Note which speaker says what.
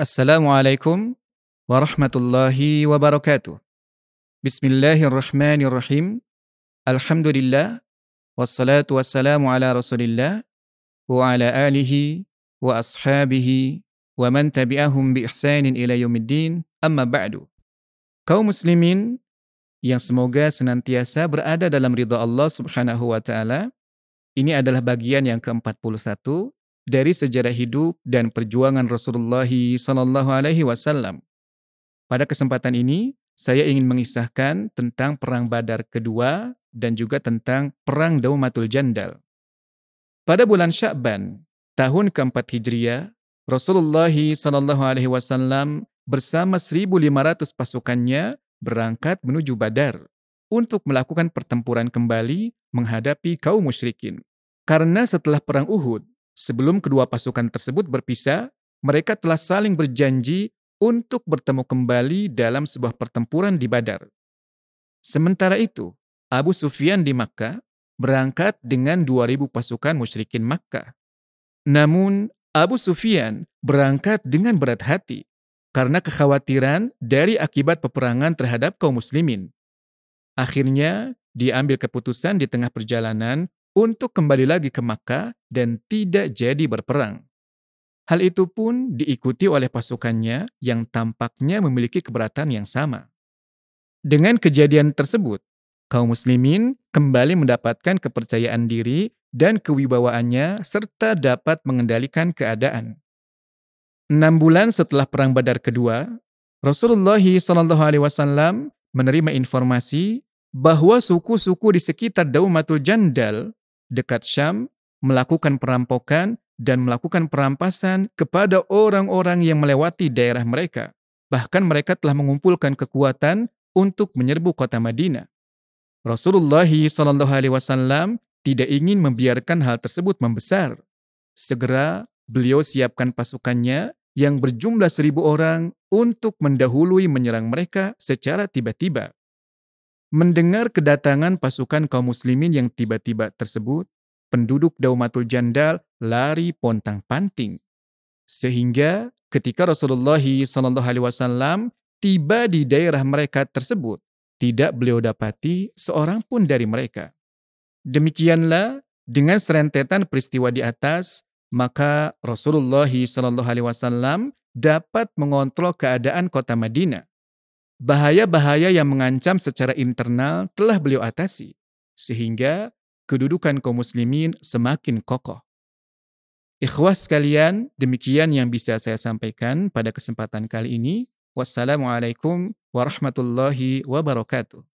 Speaker 1: Assalamualaikum warahmatullahi wabarakatuh. Bismillahirrahmanirrahim. Alhamdulillah. Wassalatu wassalamu ala rasulillah. Wa ala alihi wa ashabihi wa man tabi'ahum bi ihsanin ila yaumiddin. Amma ba'du. Kaum muslimin yang semoga senantiasa berada dalam ridha Allah subhanahu wa ta'ala. Ini adalah bagian yang ke-41 dari sejarah hidup dan perjuangan Rasulullah Sallallahu Alaihi Wasallam. Pada kesempatan ini, saya ingin mengisahkan tentang Perang Badar kedua dan juga tentang Perang Daumatul Jandal. Pada bulan Sya'ban, tahun keempat Hijriah, Rasulullah Sallallahu Alaihi Wasallam bersama 1.500 pasukannya berangkat menuju Badar untuk melakukan pertempuran kembali menghadapi kaum musyrikin. Karena setelah perang Uhud, Sebelum kedua pasukan tersebut berpisah, mereka telah saling berjanji untuk bertemu kembali dalam sebuah pertempuran di Badar. Sementara itu, Abu Sufyan di Makkah berangkat dengan 2000 pasukan musyrikin Makkah. Namun, Abu Sufyan berangkat dengan berat hati karena kekhawatiran dari akibat peperangan terhadap kaum muslimin. Akhirnya, diambil keputusan di tengah perjalanan untuk kembali lagi ke Makkah dan tidak jadi berperang. Hal itu pun diikuti oleh pasukannya yang tampaknya memiliki keberatan yang sama. Dengan kejadian tersebut, kaum muslimin kembali mendapatkan kepercayaan diri dan kewibawaannya serta dapat mengendalikan keadaan. Enam bulan setelah Perang Badar kedua, Rasulullah SAW menerima informasi bahwa suku-suku di sekitar Daumatul Jandal dekat Syam melakukan perampokan dan melakukan perampasan kepada orang-orang yang melewati daerah mereka. Bahkan mereka telah mengumpulkan kekuatan untuk menyerbu kota Madinah. Rasulullah SAW tidak ingin membiarkan hal tersebut membesar. Segera beliau siapkan pasukannya yang berjumlah seribu orang untuk mendahului menyerang mereka secara tiba-tiba. Mendengar kedatangan pasukan kaum muslimin yang tiba-tiba tersebut, penduduk Daumatul Jandal lari pontang-panting. Sehingga ketika Rasulullah SAW tiba di daerah mereka tersebut, tidak beliau dapati seorang pun dari mereka. Demikianlah dengan serentetan peristiwa di atas, maka Rasulullah SAW dapat mengontrol keadaan kota Madinah bahaya-bahaya yang mengancam secara internal telah beliau atasi, sehingga kedudukan kaum muslimin semakin kokoh. Ikhwas sekalian, demikian yang bisa saya sampaikan pada kesempatan kali ini. Wassalamualaikum warahmatullahi wabarakatuh.